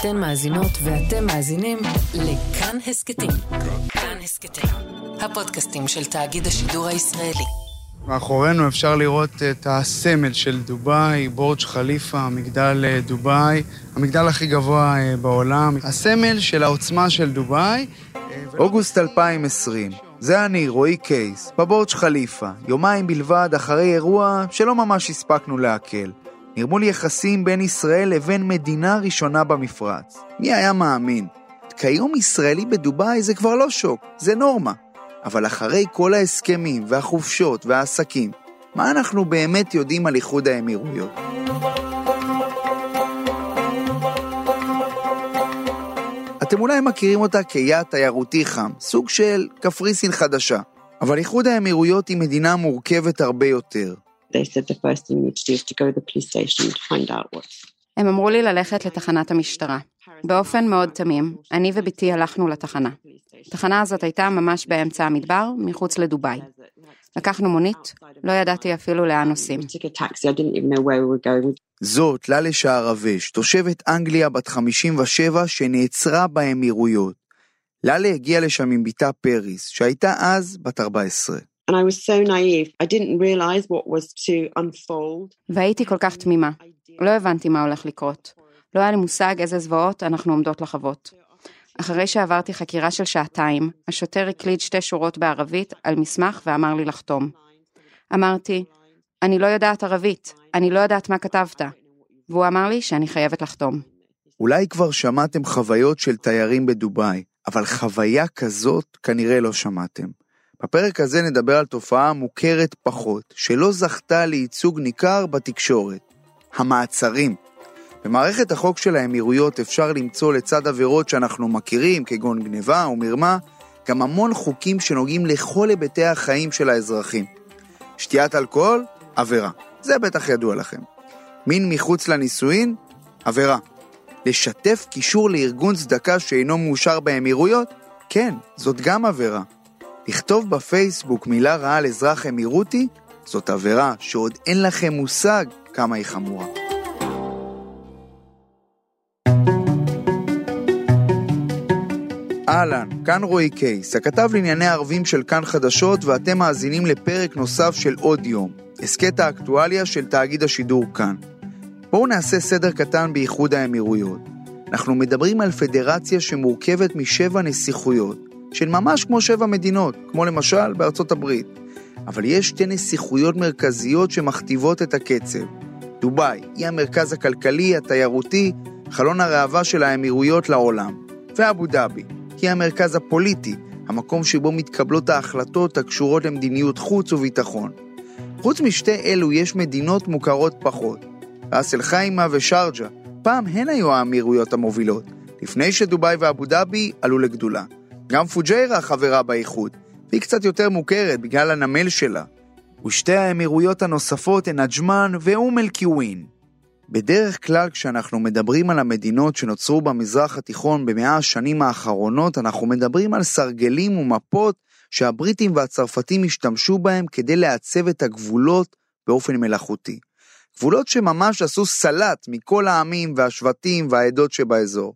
אתן מאזינות ואתם מאזינים לכאן הסכתים. כאן הסכתים, הפודקאסטים של תאגיד השידור הישראלי. מאחורינו אפשר לראות את הסמל של דובאי, בורג' חליפה, מגדל אה, דובאי, המגדל הכי גבוה אה, בעולם. הסמל של העוצמה של דובאי. אה, אוגוסט 2020, זה אני, רועי קייס, בבורג' חליפה, יומיים בלבד אחרי אירוע שלא ממש הספקנו לעכל. נרמול יחסים בין ישראל לבין מדינה ראשונה במפרץ. מי היה מאמין? כיום ישראלי בדובאי זה כבר לא שוק, זה נורמה. אבל אחרי כל ההסכמים והחופשות והעסקים, מה אנחנו באמת יודעים על איחוד האמירויות? אתם אולי מכירים אותה כיעד תיירותי חם, סוג של קפריסין חדשה. אבל איחוד האמירויות היא מדינה מורכבת הרבה יותר. הם אמרו לי ללכת לתחנת המשטרה. באופן מאוד תמים, אני ובתי הלכנו לתחנה. התחנה הזאת הייתה ממש באמצע המדבר, מחוץ לדובאי. לקחנו מונית, לא ידעתי אפילו לאן נוסעים. זאת ללה שערבש, תושבת אנגליה בת 57 שנעצרה באמירויות. ללה הגיעה לשם עם בתה פריס, שהייתה אז בת 14. והייתי כל כך תמימה. לא הבנתי מה הולך לקרות. לא היה לי מושג איזה זוועות אנחנו עומדות לחוות. אחרי שעברתי חקירה של שעתיים, השוטר הקליד שתי שורות בערבית על מסמך ואמר לי לחתום. אמרתי, אני לא יודעת ערבית, אני לא יודעת מה כתבת. והוא אמר לי שאני חייבת לחתום. אולי כבר שמעתם חוויות של תיירים בדובאי, אבל חוויה כזאת כנראה לא שמעתם. בפרק הזה נדבר על תופעה מוכרת פחות, שלא זכתה לייצוג ניכר בתקשורת. המעצרים. במערכת החוק של האמירויות אפשר למצוא לצד עבירות שאנחנו מכירים, כגון גניבה או מרמה, גם המון חוקים שנוגעים לכל היבטי החיים של האזרחים. שתיית אלכוהול, עבירה. זה בטח ידוע לכם. מין מחוץ לנישואין, עבירה. לשתף קישור לארגון צדקה שאינו מאושר באמירויות? כן, זאת גם עבירה. לכתוב בפייסבוק מילה רעה על אזרח אמירותי? זאת עבירה שעוד אין לכם מושג כמה היא חמורה. אהלן, כאן רועי קייס, הכתב לענייני ערבים של כאן חדשות, ואתם מאזינים לפרק נוסף של עוד יום, הסכת האקטואליה של תאגיד השידור כאן. בואו נעשה סדר קטן באיחוד האמירויות. אנחנו מדברים על פדרציה שמורכבת משבע נסיכויות, של ממש כמו שבע מדינות, כמו למשל בארצות הברית. אבל יש שתי נסיכויות מרכזיות שמכתיבות את הקצב. דובאי היא המרכז הכלכלי, התיירותי, חלון הראווה של האמירויות לעולם. ואבו דאבי, היא המרכז הפוליטי, המקום שבו מתקבלות ההחלטות הקשורות למדיניות חוץ וביטחון. חוץ משתי אלו יש מדינות מוכרות פחות. ראס אל חיימה ושארג'ה, פעם הן היו האמירויות המובילות, לפני שדובאי ואבו דאבי עלו לגדולה. גם פוג'יירה חברה באיחוד, והיא קצת יותר מוכרת בגלל הנמל שלה. ושתי האמירויות הנוספות הן עג'מן ואום אל-קיווין. בדרך כלל כשאנחנו מדברים על המדינות שנוצרו במזרח התיכון במאה השנים האחרונות, אנחנו מדברים על סרגלים ומפות שהבריטים והצרפתים השתמשו בהם כדי לעצב את הגבולות באופן מלאכותי. גבולות שממש עשו סלט מכל העמים והשבטים והעדות שבאזור.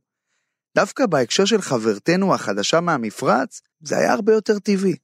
דווקא בהקשר של חברתנו החדשה מהמפרץ, זה היה הרבה יותר טבעי.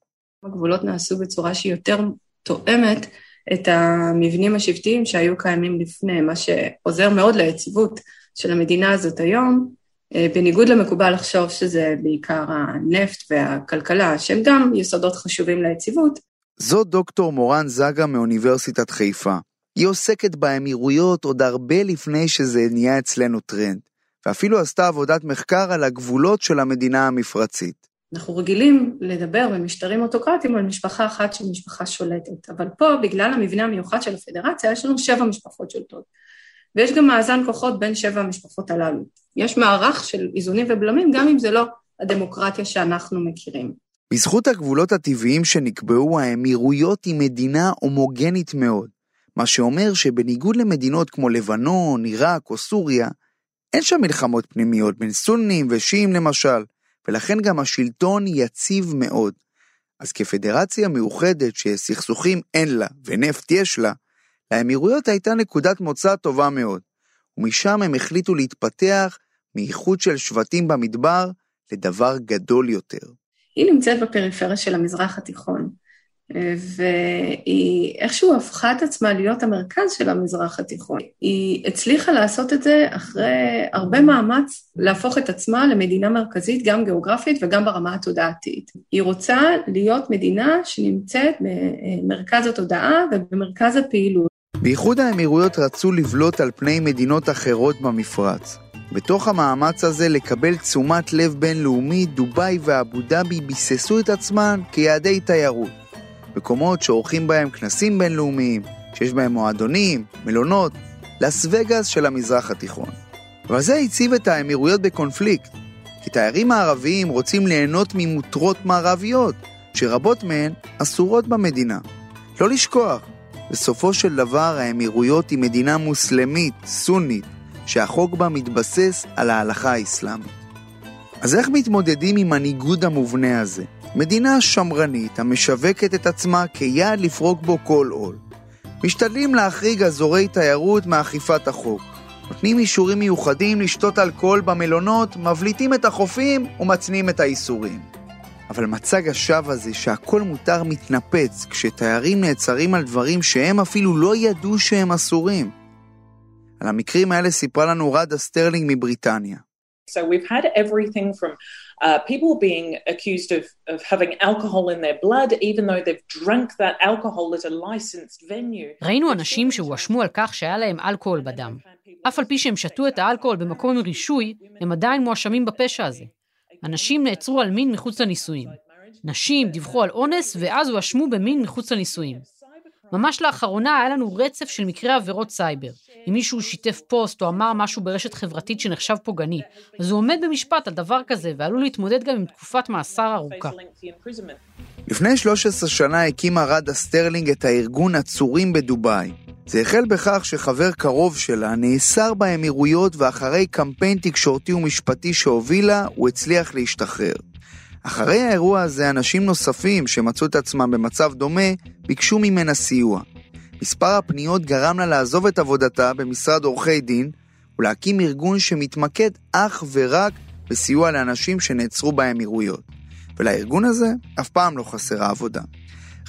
הגבולות נעשו בצורה שהיא יותר תואמת את המבנים השבטיים שהיו קיימים לפני, מה שעוזר מאוד ליציבות של המדינה הזאת היום, אה, בניגוד למקובל לחשוב שזה בעיקר הנפט והכלכלה, שהם גם יסודות חשובים ליציבות. זו דוקטור מורן זגה מאוניברסיטת חיפה. היא עוסקת באמירויות עוד הרבה לפני שזה נהיה אצלנו טרנד, ואפילו עשתה עבודת מחקר על הגבולות של המדינה המפרצית. אנחנו רגילים לדבר במשטרים אוטוקרטיים על משפחה אחת של משפחה שולטת, אבל פה, בגלל המבנה המיוחד של הפדרציה, יש לנו שבע משפחות שולטות. ויש גם מאזן כוחות בין שבע המשפחות הללו. יש מערך של איזונים ובלמים, גם אם זה לא הדמוקרטיה שאנחנו מכירים. בזכות הגבולות הטבעיים שנקבעו, האמירויות היא מדינה הומוגנית מאוד, מה שאומר שבניגוד למדינות כמו לבנון, עיראק או סוריה, אין שם מלחמות פנימיות בין סונים ושיעים למשל. ולכן גם השלטון יציב מאוד. אז כפדרציה מאוחדת שסכסוכים אין לה ונפט יש לה, לאמירויות הייתה נקודת מוצא טובה מאוד, ומשם הם החליטו להתפתח מאיחוד של שבטים במדבר לדבר גדול יותר. היא נמצאת בפריפריה של המזרח התיכון. והיא איכשהו הפכה את עצמה להיות המרכז של המזרח התיכון. היא הצליחה לעשות את זה אחרי הרבה מאמץ להפוך את עצמה למדינה מרכזית, גם גיאוגרפית וגם ברמה התודעתית. היא רוצה להיות מדינה שנמצאת במרכז התודעה ובמרכז הפעילות. באיחוד האמירויות רצו לבלוט על פני מדינות אחרות במפרץ. בתוך המאמץ הזה לקבל תשומת לב בינלאומית, דובאי ואבו דאבי ביססו את עצמן כיעדי תיירות. מקומות שעורכים בהם כנסים בינלאומיים, שיש בהם מועדונים, מלונות, לס וגאס של המזרח התיכון. אבל זה הציב את האמירויות בקונפליקט, כי תיירים הערביים רוצים ליהנות ממותרות מערביות, שרבות מהן אסורות במדינה. לא לשכוח, בסופו של דבר האמירויות היא מדינה מוסלמית, סונית, שהחוק בה מתבסס על ההלכה האסלאמית. אז איך מתמודדים עם הניגוד המובנה הזה? מדינה שמרנית המשווקת את עצמה כיעד לפרוק בו כל עול. משתדלים להחריג אזורי תיירות מאכיפת החוק. נותנים אישורים מיוחדים לשתות אלכוהול במלונות, מבליטים את החופים ומצניעים את האיסורים. אבל מצג השווא הזה שהכל מותר מתנפץ כשתיירים נעצרים על דברים שהם אפילו לא ידעו שהם אסורים. על המקרים האלה סיפרה לנו ראדה סטרלינג מבריטניה. So we've had everything from uh, people being accused of, of having alcohol in their blood, even though they've drunk that alcohol at a licensed venue. ראינו אנשים שהואשמו על כך שהיה להם אלכוהול בדם. אף על פי שהם שתו את האלכוהול במקום רישוי, הם עדיין מואשמים בפשע הזה. אנשים נעצרו על מין מחוץ לנישואים. נשים דיווחו על אונס ואז הואשמו במין מחוץ לנישואים. ממש לאחרונה היה לנו רצף של מקרי עבירות סייבר. אם מישהו שיתף פוסט או אמר משהו ברשת חברתית שנחשב פוגעני, אז הוא עומד במשפט על דבר כזה ועלול להתמודד גם עם תקופת מאסר ארוכה. לפני 13 שנה הקימה ראדה סטרלינג את הארגון עצורים בדובאי. זה החל בכך שחבר קרוב שלה נאסר באמירויות ואחרי קמפיין תקשורתי ומשפטי שהובילה, הוא הצליח להשתחרר. אחרי האירוע הזה, אנשים נוספים שמצאו את עצמם במצב דומה, ביקשו ממנה סיוע. מספר הפניות גרם לה לעזוב את עבודתה במשרד עורכי דין ולהקים ארגון שמתמקד אך ורק בסיוע לאנשים שנעצרו באמירויות. ולארגון הזה אף פעם לא חסרה עבודה.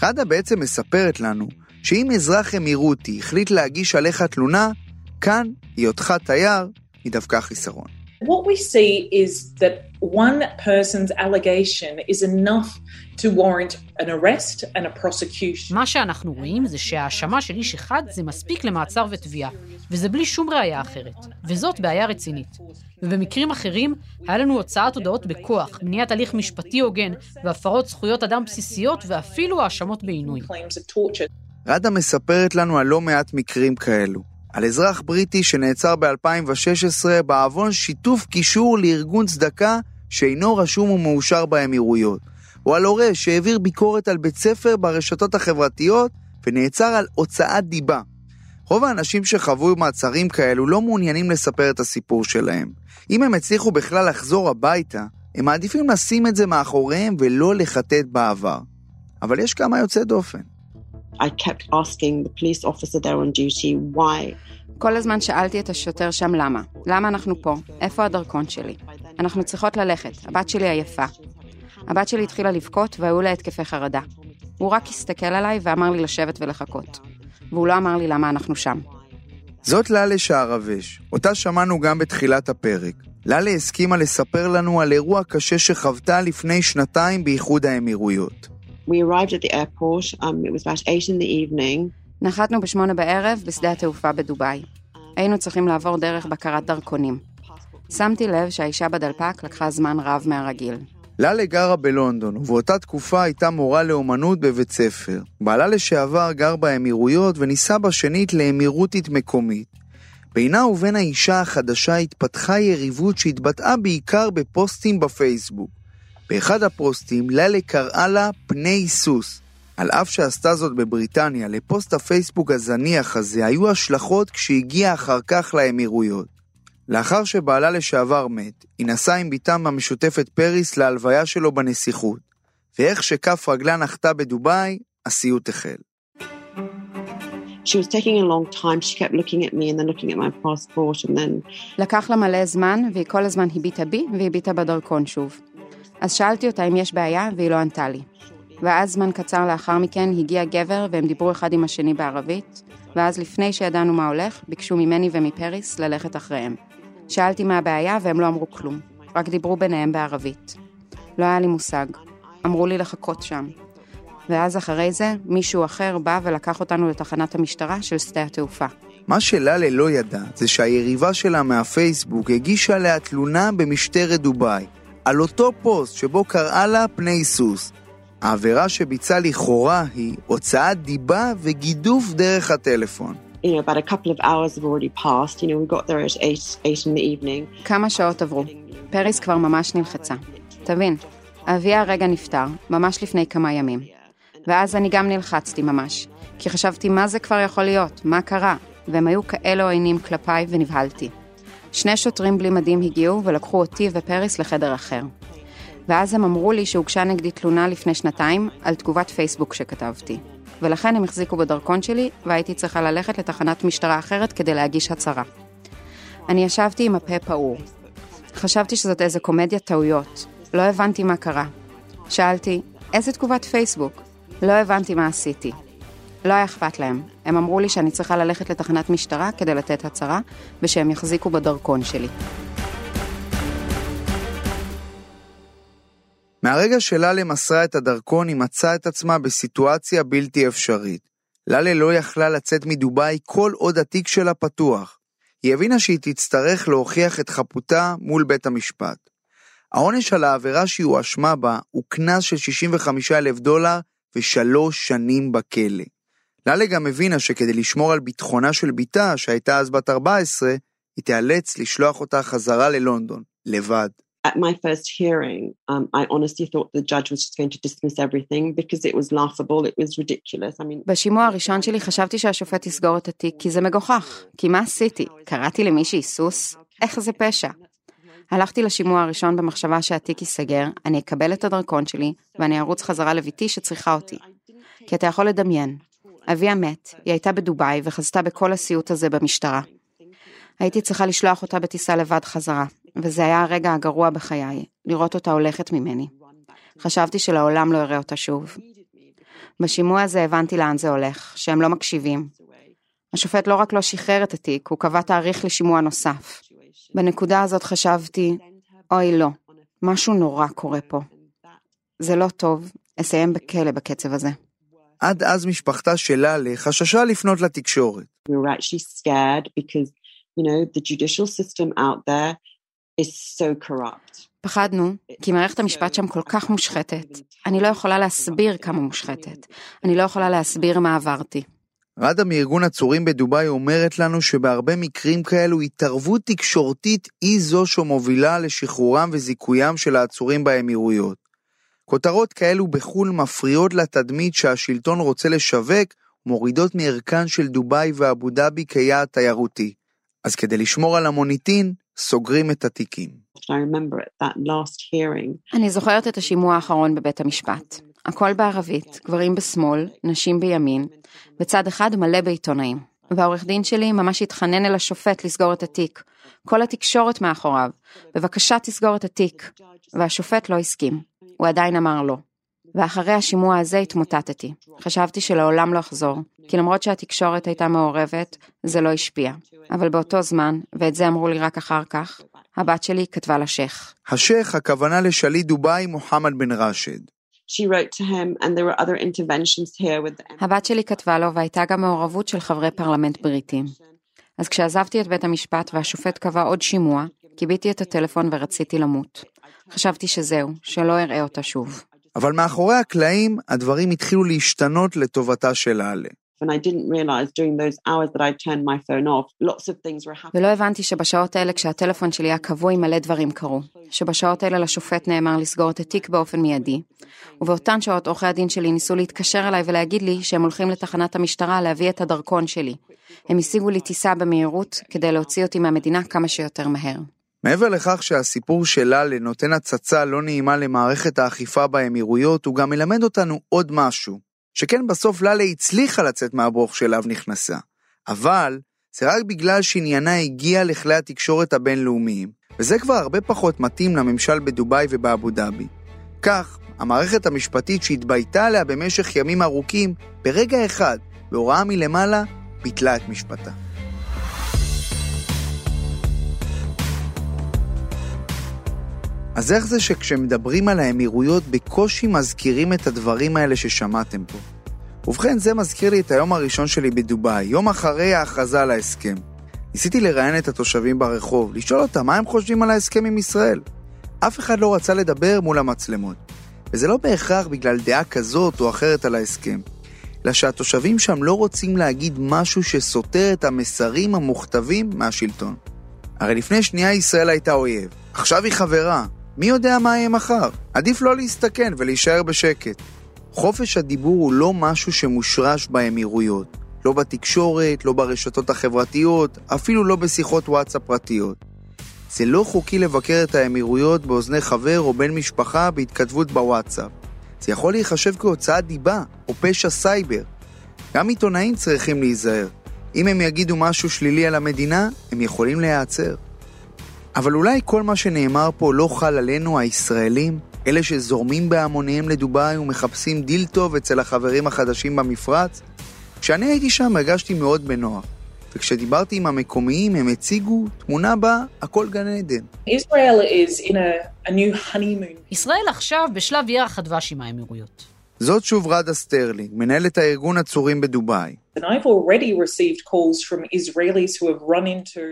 ראדה בעצם מספרת לנו שאם אזרח אמירותי החליט להגיש עליך תלונה, כאן, היותך תייר, היא דווקא חיסרון. What we see is that one person's allegation is enough to warrant an arrest and a prosecution. מה שאנחנו רואים זה שההאשמה של איש אחד זה מספיק למעצר ותביעה, וזה בלי שום ראייה אחרת, וזאת בעיה רצינית. ובמקרים אחרים, היה לנו הוצאת הודעות בכוח, מניעת הליך משפטי הוגן, והפרות זכויות אדם בסיסיות, ואפילו האשמות בעינוי. ראדה מספרת לנו על לא מעט מקרים כאלו. על אזרח בריטי שנעצר ב-2016 בעוון שיתוף קישור לארגון צדקה שאינו רשום ומאושר באמירויות, או על הורה שהעביר ביקורת על בית ספר ברשתות החברתיות ונעצר על הוצאת דיבה. רוב האנשים שחוו מעצרים כאלו לא מעוניינים לספר את הסיפור שלהם. אם הם הצליחו בכלל לחזור הביתה, הם מעדיפים לשים את זה מאחוריהם ולא לחטט בעבר. אבל יש כמה יוצאי דופן. I kept asking the police officer there on duty why. כל הזמן שאלתי את השוטר שם למה. למה אנחנו פה? איפה הדרכון שלי? אנחנו צריכות ללכת, הבת שלי עייפה. הבת שלי התחילה לבכות והיו לה התקפי חרדה. הוא רק הסתכל עליי ואמר לי לשבת ולחכות. והוא לא אמר לי למה אנחנו שם. זאת ללה שערבש, אותה שמענו גם בתחילת הפרק. ללה הסכימה לספר לנו על אירוע קשה שחוותה לפני שנתיים באיחוד האמירויות. We arrived at the airport, um, it was about eight in the evening. נחתנו בשמונה בערב בשדה התעופה בדובאי. היינו צריכים לעבור דרך בקרת דרכונים. שמתי לב שהאישה בדלפק לקחה זמן רב מהרגיל. ללה גרה בלונדון, ובאותה תקופה הייתה מורה לאומנות בבית ספר. בעלה לשעבר גר באמירויות וניסה בשנית לאמירותית מקומית. בינה ובין האישה החדשה התפתחה יריבות שהתבטאה בעיקר בפוסטים בפייסבוק. באחד הפוסטים ללה קראה לה פני סוס. על אף שעשתה זאת בבריטניה, לפוסט הפייסבוק הזניח הזה היו השלכות כשהגיעה אחר כך לאמירויות. לאחר שבעלה לשעבר מת, היא נסעה עם בתם המשותפת פריס להלוויה שלו בנסיכות, ואיך שכף רגלה נחתה בדובאי, הסיוט החל. She was taking a long time. She kept looking at me and then looking at my passport and then... לקח לה מלא זמן, והיא כל הזמן הביטה בי והביטה בדרכון שוב. אז שאלתי אותה אם יש בעיה, והיא לא ענתה לי. ואז זמן קצר לאחר מכן הגיע גבר והם דיברו אחד עם השני בערבית, ואז לפני שידענו מה הולך, ביקשו ממני ומפריס ללכת אחריהם. שאלתי מה הבעיה והם לא אמרו כלום, רק דיברו ביניהם בערבית. לא היה לי מושג. אמרו לי לחכות שם. ואז אחרי זה, מישהו אחר בא ולקח אותנו לתחנת המשטרה של שדה התעופה. מה שלאלה לא ידע זה שהיריבה שלה מהפייסבוק הגישה עליה תלונה במשטרת דובאי, על אותו פוסט שבו קראה לה פני סוס. העבירה שביצע לכאורה היא הוצאת דיבה וגידוף דרך הטלפון. You know, about a couple of hours have already passed. You know, we got there at 8, 8 in the evening. כמה שעות עברו. פריס כבר ממש נלחצה. תבין, אבי הרגע נפטר, ממש לפני כמה ימים. ואז אני גם נלחצתי ממש, כי חשבתי מה זה כבר יכול להיות, מה קרה, והם היו כאלה עוינים כלפיי ונבהלתי. שני שוטרים בלי מדים הגיעו ולקחו אותי ופריס לחדר אחר. ואז הם אמרו לי שהוגשה נגדי תלונה לפני שנתיים על תגובת פייסבוק שכתבתי. ולכן הם החזיקו בדרכון שלי, והייתי צריכה ללכת לתחנת משטרה אחרת כדי להגיש הצהרה. אני ישבתי עם הפה פעור. חשבתי שזאת איזה קומדיית טעויות. לא הבנתי מה קרה. שאלתי, איזה תגובת פייסבוק? לא הבנתי מה עשיתי. לא היה אכפת להם. הם אמרו לי שאני צריכה ללכת לתחנת משטרה כדי לתת הצהרה, ושהם יחזיקו בדרכון שלי. מהרגע שלאלה מסרה את הדרכון, היא מצאה את עצמה בסיטואציה בלתי אפשרית. לאלה לא יכלה לצאת מדובאי כל עוד התיק שלה פתוח. היא הבינה שהיא תצטרך להוכיח את חפותה מול בית המשפט. העונש על העבירה שהיא הואשמה בה הוא קנס של 65 אלף דולר ושלוש שנים בכלא. לאלה גם הבינה שכדי לשמור על ביטחונה של בתה, שהייתה אז בת 14, היא תיאלץ לשלוח אותה חזרה ללונדון, לבד. At my first hearing, um, I honestly thought the judge was just going to dismiss everything because it was laughable, it was ridiculous. I mean, בשימוע הראשון שלי חשבתי שהשופט יסגור את התיק, כי זה מגוחך. כי מה עשיתי? קראתי למישהי סוס? איך זה פשע? הלכתי לשימוע הראשון במחשבה שהתיק ייסגר, אני אקבל את הדרכון שלי, ואני ארוץ חזרה לביתי שצריכה אותי. כי אתה יכול לדמיין, אביה מת, היא הייתה בדובאי וחזתה בכל הסיוט הזה במשטרה. הייתי צריכה לשלוח אותה בטיסה לבד חזרה, וזה היה הרגע הגרוע בחיי, לראות אותה הולכת ממני. חשבתי שלעולם לא אראה אותה שוב. בשימוע הזה הבנתי לאן זה הולך, שהם לא מקשיבים. השופט לא רק לא שחרר את התיק, הוא קבע תאריך לשימוע נוסף. בנקודה הזאת חשבתי, אוי לא, משהו נורא קורה פה. זה לא טוב, אסיים בכלא בקצב הזה. עד אז משפחתה של לאלה חששה לפנות לתקשורת. we were actually scared because, you know, the judicial system out there is so corrupt. פחדנו, כי מערכת המשפט שם כל כך מושחתת. אני לא יכולה להסביר כמה מושחתת. אני לא יכולה להסביר מה עברתי. רדה מארגון עצורים בדובאי אומרת לנו שבהרבה מקרים כאלו התערבות תקשורתית היא זו שמובילה לשחרורם וזיכוים של העצורים באמירויות. כותרות כאלו בחו"ל מפריעות לתדמית שהשלטון רוצה לשווק, מורידות מערכן של דובאי ואבו דאבי כיעד תיירותי. אז כדי לשמור על המוניטין, סוגרים את התיקים. אני זוכרת את השימוע האחרון בבית המשפט. הכל בערבית, גברים בשמאל, נשים בימין, בצד אחד מלא בעיתונאים. והעורך דין שלי ממש התחנן אל השופט לסגור את התיק. כל התקשורת מאחוריו, בבקשה תסגור את התיק. והשופט לא הסכים, הוא עדיין אמר לא. ואחרי השימוע הזה התמוטטתי. חשבתי שלעולם לא אחזור, כי למרות שהתקשורת הייתה מעורבת, זה לא השפיע. אבל באותו זמן, ואת זה אמרו לי רק אחר כך, הבת שלי כתבה לשייח. השייח, הכוונה לשליט דובאי מוחמד בן ראשד. הבת שלי כתבה לו והייתה גם מעורבות של חברי פרלמנט בריטים. אז כשעזבתי את בית המשפט והשופט קבע עוד שימוע, קיביתי את הטלפון ורציתי למות. חשבתי שזהו, שלא אראה אותה שוב. אבל מאחורי הקלעים, הדברים התחילו להשתנות לטובתה של happening. ולא הבנתי שבשעות האלה כשהטלפון שלי היה כבוי מלא דברים קרו. שבשעות האלה לשופט נאמר לסגור את התיק באופן מיידי. ובאותן שעות עורכי הדין שלי ניסו להתקשר אליי ולהגיד לי שהם הולכים לתחנת המשטרה להביא את הדרכון שלי. הם השיגו לי טיסה במהירות כדי להוציא אותי מהמדינה כמה שיותר מהר. מעבר לכך שהסיפור שלה לנותן הצצה לא נעימה למערכת האכיפה באמירויות, הוא גם מלמד אותנו עוד משהו, שכן בסוף ללה הצליחה לצאת מהברוך שאליו נכנסה. אבל זה רק בגלל שעניינה הגיע לכלי התקשורת הבינלאומיים, וזה כבר הרבה פחות מתאים לממשל בדובאי ובאבו דאבי. כך, המערכת המשפטית שהתבייתה עליה במשך ימים ארוכים, ברגע אחד, בהוראה מלמעלה, ביטלה את משפטה. אז איך זה שכשמדברים על האמירויות בקושי מזכירים את הדברים האלה ששמעתם פה? ובכן, זה מזכיר לי את היום הראשון שלי בדובאי, יום אחרי ההכרזה על ההסכם. ניסיתי לראיין את התושבים ברחוב, לשאול אותם מה הם חושבים על ההסכם עם ישראל. אף אחד לא רצה לדבר מול המצלמות. וזה לא בהכרח בגלל דעה כזאת או אחרת על ההסכם, אלא שהתושבים שם לא רוצים להגיד משהו שסותר את המסרים המוכתבים מהשלטון. הרי לפני שנייה ישראל הייתה אויב, עכשיו היא חברה, מי יודע מה יהיה מחר? עדיף לא להסתכן ולהישאר בשקט. חופש הדיבור הוא לא משהו שמושרש באמירויות. לא בתקשורת, לא ברשתות החברתיות, אפילו לא בשיחות וואטסאפ פרטיות. זה לא חוקי לבקר את האמירויות באוזני חבר או בן משפחה בהתכתבות בוואטסאפ. זה יכול להיחשב כהוצאת דיבה או פשע סייבר. גם עיתונאים צריכים להיזהר. אם הם יגידו משהו שלילי על המדינה, הם יכולים להיעצר. אבל אולי כל מה שנאמר פה לא חל עלינו, הישראלים, אלה שזורמים בהמוניהם לדובאי ומחפשים דיל טוב אצל החברים החדשים במפרץ? כשאני הייתי שם הרגשתי מאוד בנוח. וכשדיברתי עם המקומיים הם הציגו תמונה בה הכל גן עדן. ישראל עכשיו בשלב ירח הדבש עם האמירויות. זאת שוב רדה סטרלינג, מנהלת הארגון עצורים בדובאי.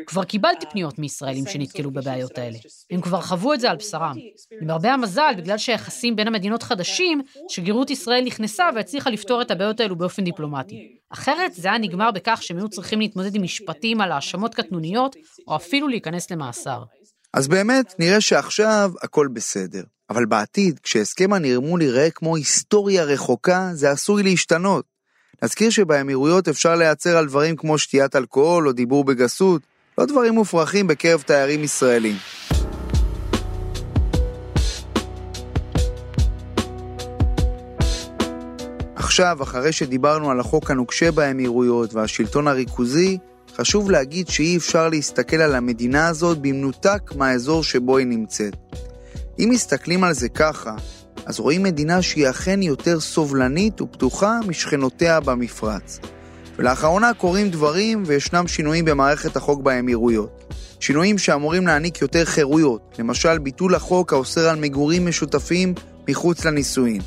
כבר קיבלתי פניות מישראלים שנתקלו בבעיות האלה. הם כבר חוו את זה על בשרם. למרבה המזל, בגלל שהיחסים בין המדינות חדשים, שגרירות ישראל נכנסה והצליחה לפתור את הבעיות האלו באופן דיפלומטי. אחרת זה היה נגמר בכך שהם היו צריכים להתמודד עם משפטים על האשמות קטנוניות, או אפילו להיכנס למאסר. אז באמת, נראה שעכשיו הכל בסדר. אבל בעתיד, כשהסכם הנרמול ייראה כמו היסטוריה רחוקה, זה עשוי להשתנות. נזכיר שבאמירויות אפשר להיעצר על דברים כמו שתיית אלכוהול או דיבור בגסות, לא דברים מופרכים בקרב תיירים ישראלים. עכשיו, אחרי שדיברנו על החוק הנוקשה באמירויות והשלטון הריכוזי, חשוב להגיד שאי אפשר להסתכל על המדינה הזאת במנותק מהאזור שבו היא נמצאת. אם מסתכלים על זה ככה, אז רואים מדינה שהיא אכן יותר סובלנית ופתוחה משכנותיה במפרץ. ולאחרונה קורים דברים וישנם שינויים במערכת החוק באמירויות. שינויים שאמורים להעניק יותר חירויות, למשל ביטול החוק האוסר על מגורים משותפים מחוץ לנישואין.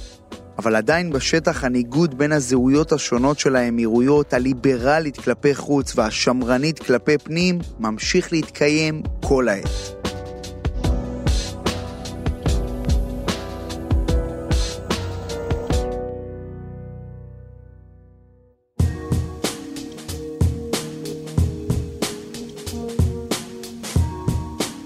אבל עדיין בשטח הניגוד בין הזהויות השונות של האמירויות, הליברלית כלפי חוץ והשמרנית כלפי פנים, ממשיך להתקיים כל העת.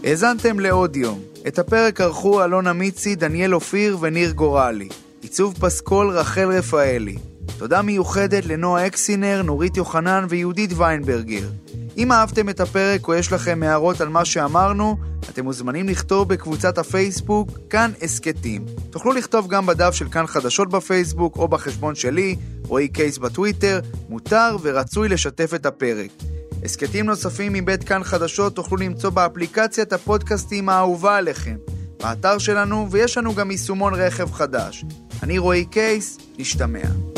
האזנתם לעוד יום. את הפרק ערכו אלונה מיצי, דניאל אופיר וניר גורלי. עיצוב פסקול רחל רפאלי. תודה מיוחדת לנועה אקסינר, נורית יוחנן ויהודית ויינברגר. אם אהבתם את הפרק או יש לכם הערות על מה שאמרנו, אתם מוזמנים לכתוב בקבוצת הפייסבוק כאן הסכתים. תוכלו לכתוב גם בדף של כאן חדשות בפייסבוק או בחשבון שלי, רועי קייס בטוויטר, מותר ורצוי לשתף את הפרק. הסכתים נוספים מבית כאן חדשות תוכלו למצוא באפליקציית הפודקאסטים האהובה עליכם, באתר שלנו, ויש לנו גם יישומון רכב חדש. אני רועי קייס, נשתמע.